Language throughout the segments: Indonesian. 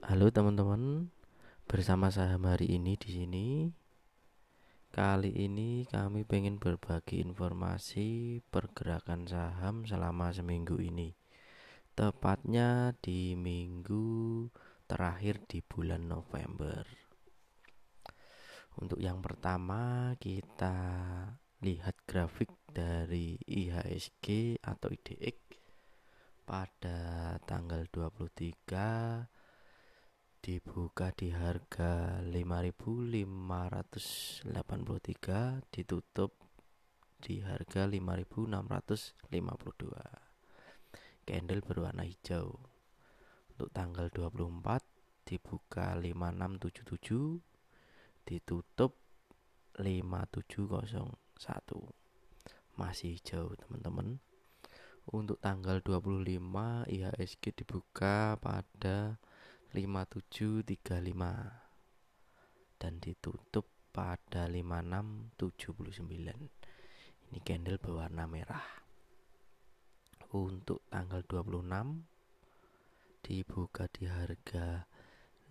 Halo teman-teman, bersama saham hari ini di sini. Kali ini kami pengen berbagi informasi pergerakan saham selama seminggu ini. Tepatnya di minggu terakhir di bulan November. Untuk yang pertama kita lihat grafik dari IHSG atau IDX pada tanggal 23 dibuka di harga 5.583 ditutup di harga 5.652 candle berwarna hijau. Untuk tanggal 24 dibuka 5677 ditutup 5701 masih hijau teman-teman. Untuk tanggal 25 IHSG dibuka pada 5735 dan ditutup pada 5679 ini candle berwarna merah. Untuk tanggal 26 dibuka di harga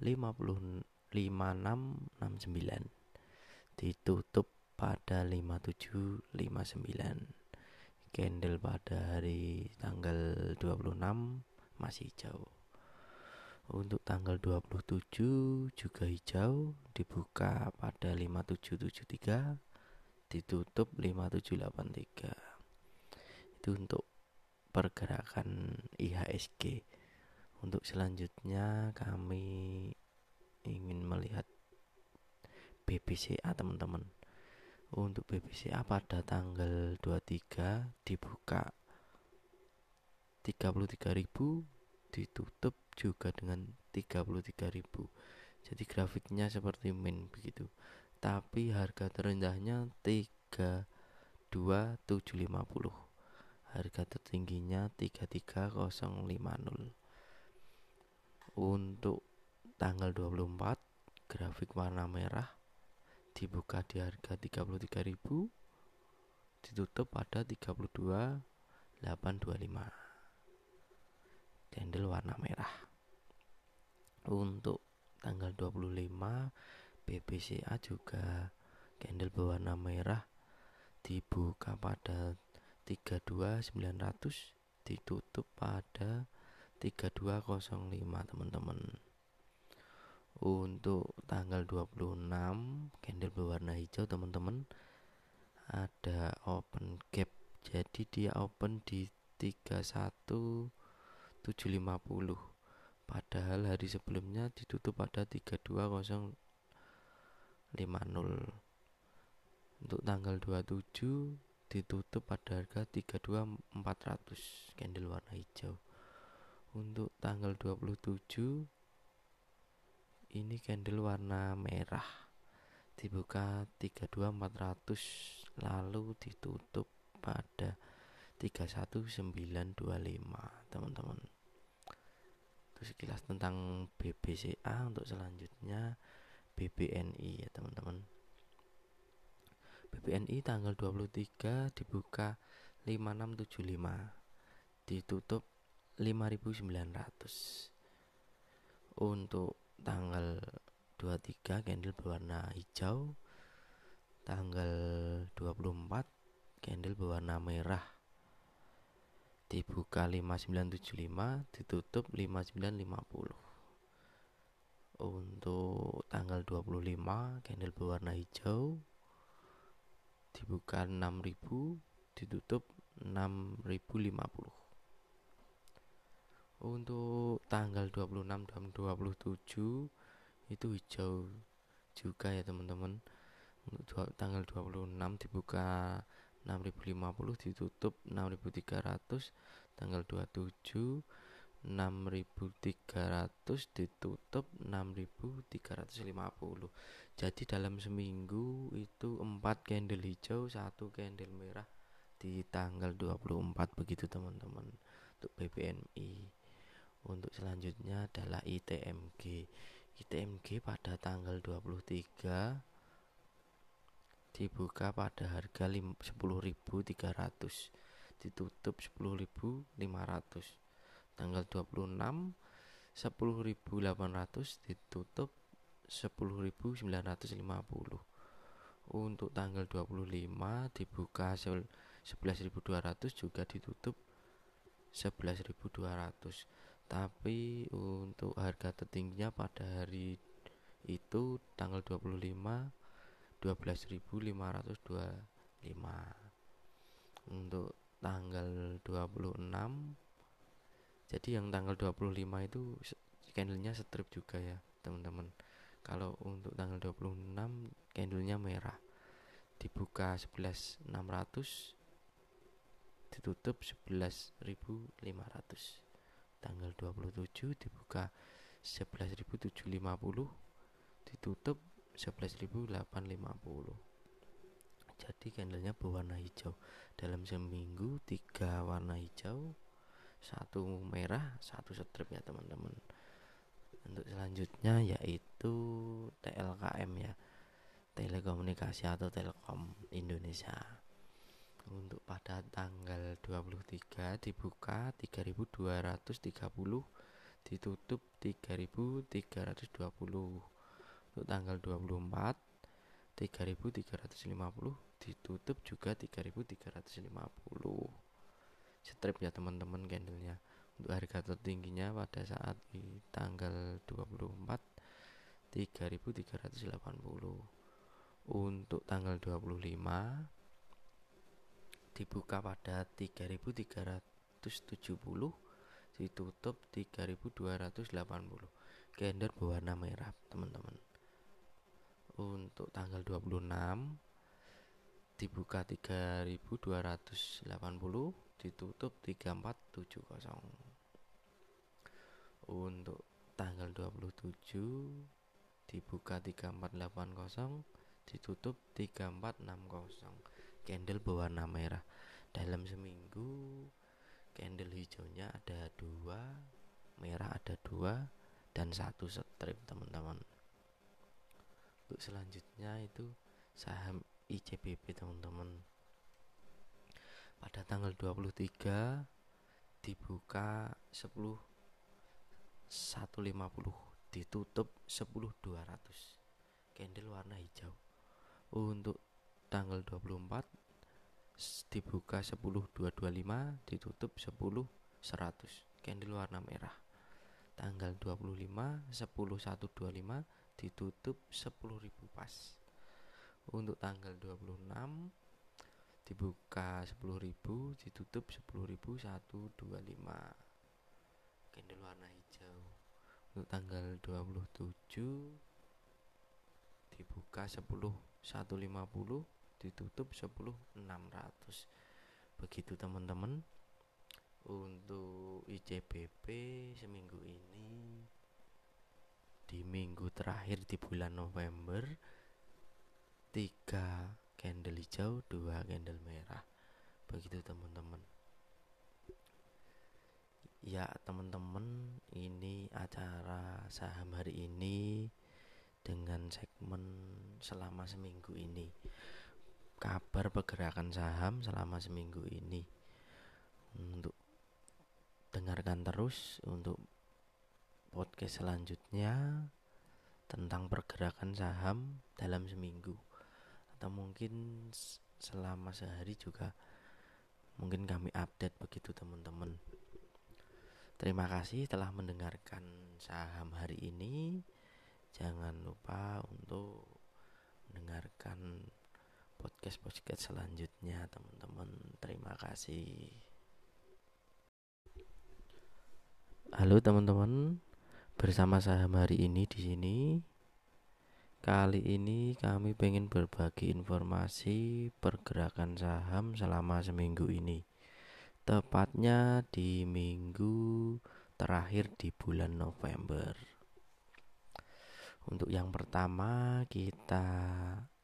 50 5669 ditutup pada 5759 candle pada hari tanggal 26 masih hijau untuk tanggal 27 juga hijau dibuka pada 5773 ditutup 5783 itu untuk pergerakan IHSG untuk selanjutnya kami ingin melihat BBCA teman-teman. Untuk BBCA pada tanggal 23 dibuka 33.000 ditutup juga dengan 33.000 jadi grafiknya seperti min begitu. Tapi harga terendahnya 32750 harga tertingginya 33050 untuk tanggal 24 grafik warna merah dibuka di harga 33.000 ditutup pada 32825 candle warna merah. Untuk tanggal 25 BBCA juga candle berwarna merah dibuka pada 32900 ditutup pada 3205 teman-teman. Untuk tanggal 26 candle berwarna hijau teman-teman ada open gap. Jadi dia open di 31 750 padahal hari sebelumnya ditutup pada 32050 untuk tanggal 27 ditutup pada harga 32400 candle warna hijau. Untuk tanggal 27 ini candle warna merah. Dibuka 32400 lalu ditutup pada 31925 teman-teman. Itu sekilas tentang BBCA untuk selanjutnya BBNI ya teman-teman. BBNI tanggal 23 dibuka 5675 ditutup 5900 untuk tanggal 23 candle berwarna hijau tanggal 24 candle berwarna merah dibuka 5975 ditutup 5950 untuk tanggal 25 candle berwarna hijau. Dibuka 6000 ditutup 6050 untuk tanggal 26 dan 27 itu hijau juga ya teman-teman. Untuk tanggal 26 dibuka 6050 ditutup 6300 tanggal 27 6300 ditutup 6350 jadi dalam seminggu itu 4 candle hijau satu candle merah di tanggal 24 begitu teman-teman untuk BBNI untuk selanjutnya adalah ITMG ITMG pada tanggal 23 dibuka pada harga 10.300 ditutup 10.500 tanggal 26 10.800 ditutup 10.950 untuk tanggal 25 dibuka 11.200 juga ditutup 11.200 tapi untuk harga tertingginya pada hari itu tanggal 25 12.525 untuk tanggal 26 jadi yang tanggal 25 itu candlenya strip juga ya teman-teman. Kalau untuk tanggal 26 candlenya merah. Dibuka 11.600 ditutup 11.500 tanggal 27 dibuka 11.750 ditutup 11.850 jadi candlenya berwarna hijau. Dalam seminggu tiga warna hijau satu merah satu strip ya teman-teman. Untuk selanjutnya yaitu TLKM ya. Telekomunikasi atau Telkom Indonesia. Untuk pada tanggal 23 dibuka 3230 ditutup 3320 untuk tanggal 24 3350 ditutup juga 3350 strip ya teman-teman candlenya. Untuk harga tertingginya pada saat di tanggal 24 3380 untuk tanggal 25 dibuka pada 3370 ditutup 3280 candle berwarna merah teman-teman untuk tanggal 26 dibuka 3280 ditutup 3470 untuk tanggal 27 dibuka 3480 ditutup 3460 candle berwarna merah. Dalam seminggu candle hijaunya ada dua merah ada dua dan satu strip teman-teman untuk selanjutnya itu saham ICBP teman-teman. Pada tanggal 23 dibuka 10 150 ditutup 10 200 candle warna hijau. Untuk tanggal 24 dibuka 10225 ditutup 10 100 candle warna merah. Tanggal 25 10125 ditutup 10.000 pas. Untuk tanggal 26 dibuka 10.000 ditutup 10.125 candle warna hijau. Untuk tanggal 27 dibuka 10 150 ditutup 10.600 begitu teman-teman. Untuk ICBP seminggu ini di minggu terakhir di bulan November tiga candle hijau dua candle merah. Begitu teman-teman. Ya teman-teman ini acara saham hari ini dengan segmen selama seminggu ini. Kabar pergerakan saham selama seminggu ini. Untuk dengarkan terus untuk podcast selanjutnya tentang pergerakan saham dalam seminggu. Atau mungkin selama sehari juga mungkin kami update begitu teman-teman. Terima kasih telah mendengarkan saham hari ini. Jangan lupa untuk mendengarkan podcast podcast selanjutnya teman-teman. Terima kasih. Halo teman-teman bersama saya hari ini di sini. Kali ini kami pengen berbagi informasi pergerakan saham selama seminggu ini. Tepatnya di minggu terakhir di bulan November. Untuk yang pertama kita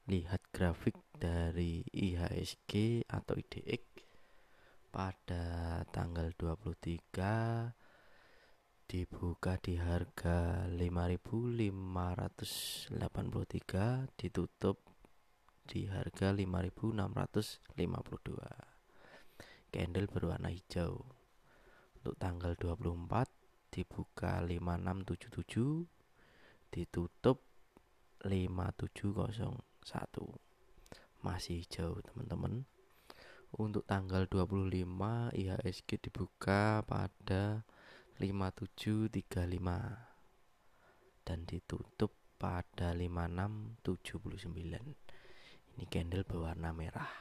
lihat grafik dari IHSG atau IDX pada tanggal 23 dibuka di harga 5.583 ditutup di harga 5.652 candle berwarna hijau. Untuk tanggal 24 dibuka 5677 ditutup 5701 masih hijau teman-teman. Untuk tanggal 25 IHSG dibuka pada 5735 dan ditutup pada 5679 ini candle berwarna merah.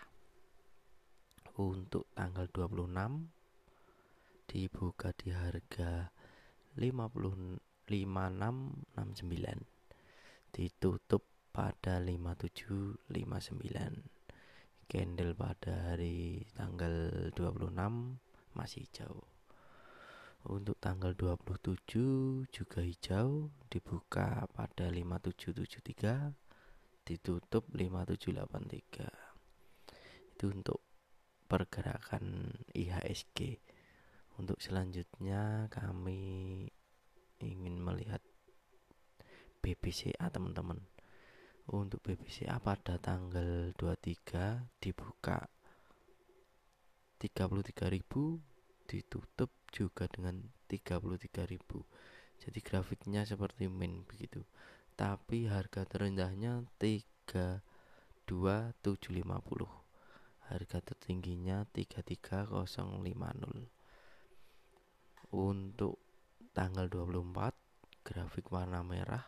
Untuk tanggal 26 dibuka di harga 50 5669 ditutup pada 5759 candle pada hari tanggal 26 masih hijau untuk tanggal 27 juga hijau dibuka pada 5773 ditutup 5783 itu untuk pergerakan IHSG untuk selanjutnya kami ingin melihat BBCA teman-teman. Untuk BBCA pada tanggal 23 dibuka 33.000 ditutup juga dengan 33.000 jadi grafiknya seperti min begitu. Tapi harga terendahnya 32750 harga tertingginya 33050 untuk tanggal 24 grafik warna merah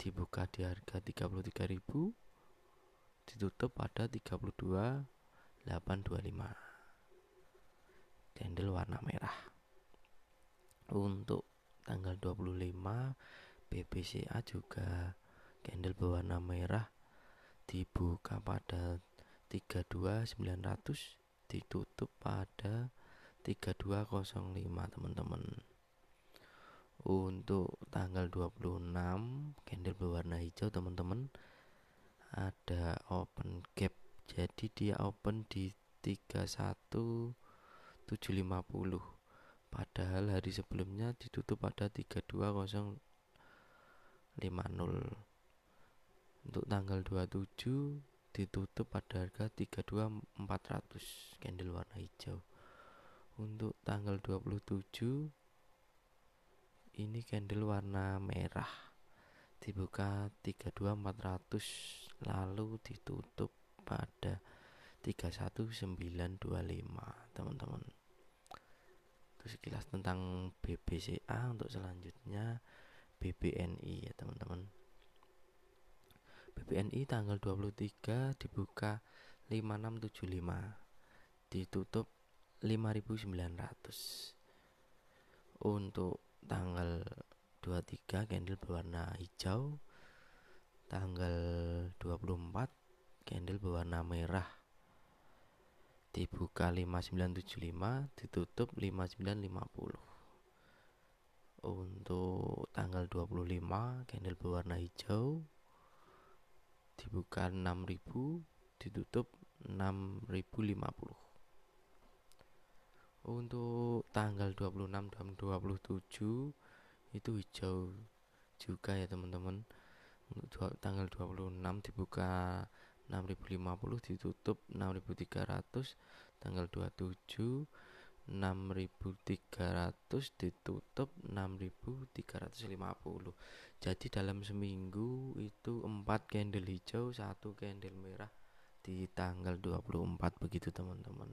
dibuka di harga 33.000 ditutup pada 32.825 candle warna merah. Untuk tanggal 25 BBCA juga candle berwarna merah dibuka pada 32900 ditutup pada 3205 teman-teman. Untuk tanggal 26 candle berwarna hijau teman-teman ada open gap. Jadi dia open di 31750 padahal hari sebelumnya ditutup pada 32050 untuk tanggal 27 ditutup pada harga 32400 candle warna hijau. Untuk tanggal 27 ini candle warna merah. Dibuka 32400 lalu ditutup pada 31925 teman-teman. Itu sekilas tentang BBCA untuk selanjutnya BBNI ya teman-teman. BBNI tanggal 23 dibuka 5675 ditutup 5900 untuk tanggal 23 candle berwarna hijau tanggal 24 candle berwarna merah dibuka 5975 ditutup 5950 untuk tanggal 25 candle berwarna hijau. Dibuka 6000 ditutup 6050 untuk tanggal 26 dan 27 itu hijau juga ya teman-teman. Untuk tanggal 26 dibuka 6050 ditutup 6300 tanggal 27 6300 ditutup 6350 jadi dalam seminggu itu 4 candle hijau satu candle merah di tanggal 24 begitu teman-teman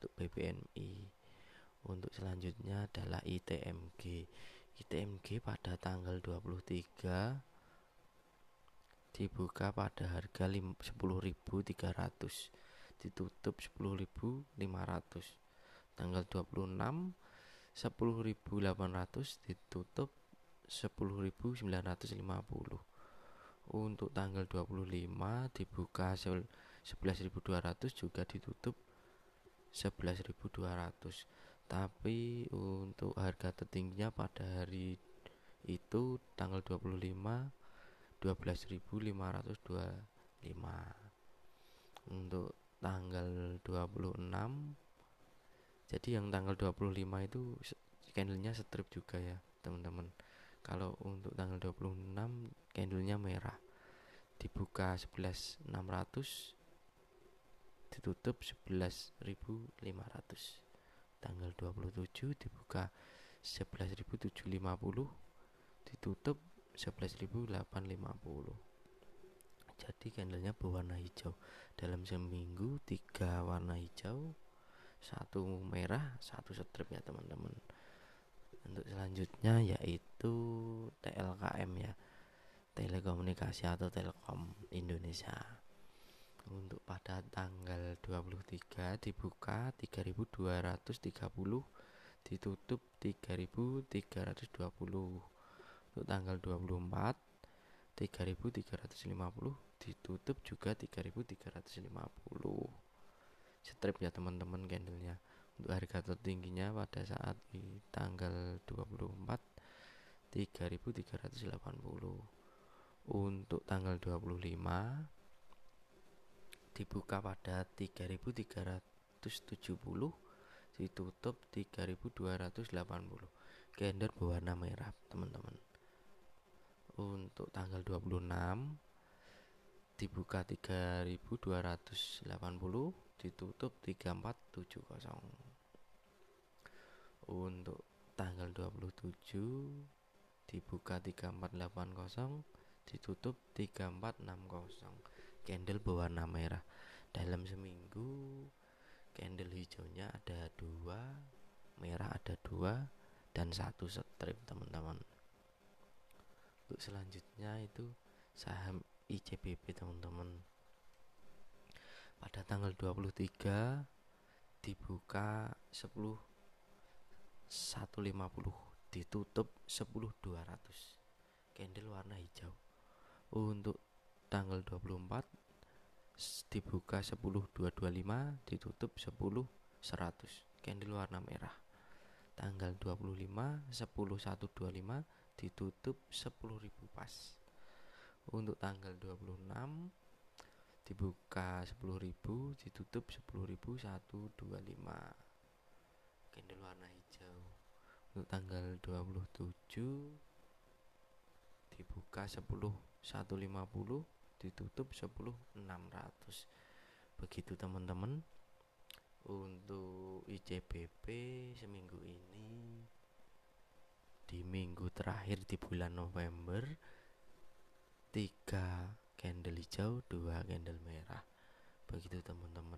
untuk BBNI untuk selanjutnya adalah ITMG. ITMG pada tanggal 23 dibuka pada harga 10.300 ditutup 10.500 tanggal 26 10.800 ditutup 10.950 untuk tanggal 25 dibuka 11.200 juga ditutup 11.200 tapi untuk harga tertingginya pada hari itu tanggal 25 12.525 untuk tanggal 26 jadi yang tanggal 25 itu candlenya strip juga ya teman-teman. Kalau untuk tanggal 26 candlenya merah. Dibuka 11.600 ditutup 11.500 tanggal 27 dibuka 11.750 ditutup 11.850 jadi candlenya berwarna hijau. Dalam seminggu tiga warna hijau satu merah satu strip ya teman-teman. Untuk selanjutnya yaitu TLKM ya. Telekomunikasi atau Telkom Indonesia. Untuk pada tanggal 23 dibuka 3230 ditutup 3320 untuk tanggal 24 3350 ditutup juga 3350 strip ya teman-teman candlenya. Untuk harga tertingginya pada saat di tanggal 24 3380 untuk tanggal 25 dibuka pada 3370 ditutup 3280 gender berwarna merah teman-teman untuk tanggal 26 dibuka 3280 ditutup 3470 untuk tanggal 27 dibuka 3480 ditutup 3460 candle berwarna merah. Dalam seminggu candle hijaunya ada dua merah ada dua dan satu strip teman-teman untuk selanjutnya itu saham ICBP teman-teman. Pada tanggal 23 dibuka 10 150 ditutup 10 200 candle warna hijau. Untuk tanggal 24 dibuka 10225 ditutup 10 100 candle warna merah. Tanggal 25 10125 ditutup 10.000 pas. Untuk tanggal 26 dibuka 10.000 ditutup 10.125 candle warna hijau. Untuk tanggal 27 dibuka 10 150 ditutup 10 600 begitu teman-teman. Untuk ICBP seminggu ini di minggu terakhir di bulan November 3 candle hijau 2 candle merah. Begitu teman-teman.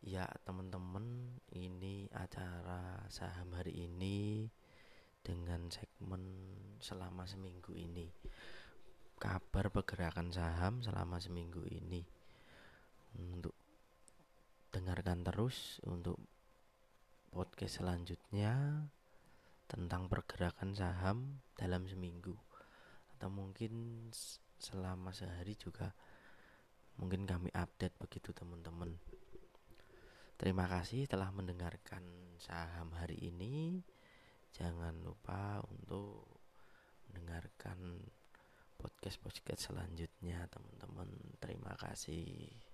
Ya teman-teman ini acara saham hari ini dengan segmen selama seminggu ini. Kabar pergerakan saham selama seminggu ini. Untuk dengarkan terus untuk podcast selanjutnya tentang pergerakan saham dalam seminggu atau mungkin selama sehari juga mungkin kami update begitu teman-teman terima kasih telah mendengarkan saham hari ini Jangan lupa untuk mendengarkan podcast-podcast selanjutnya, teman-teman. Terima kasih.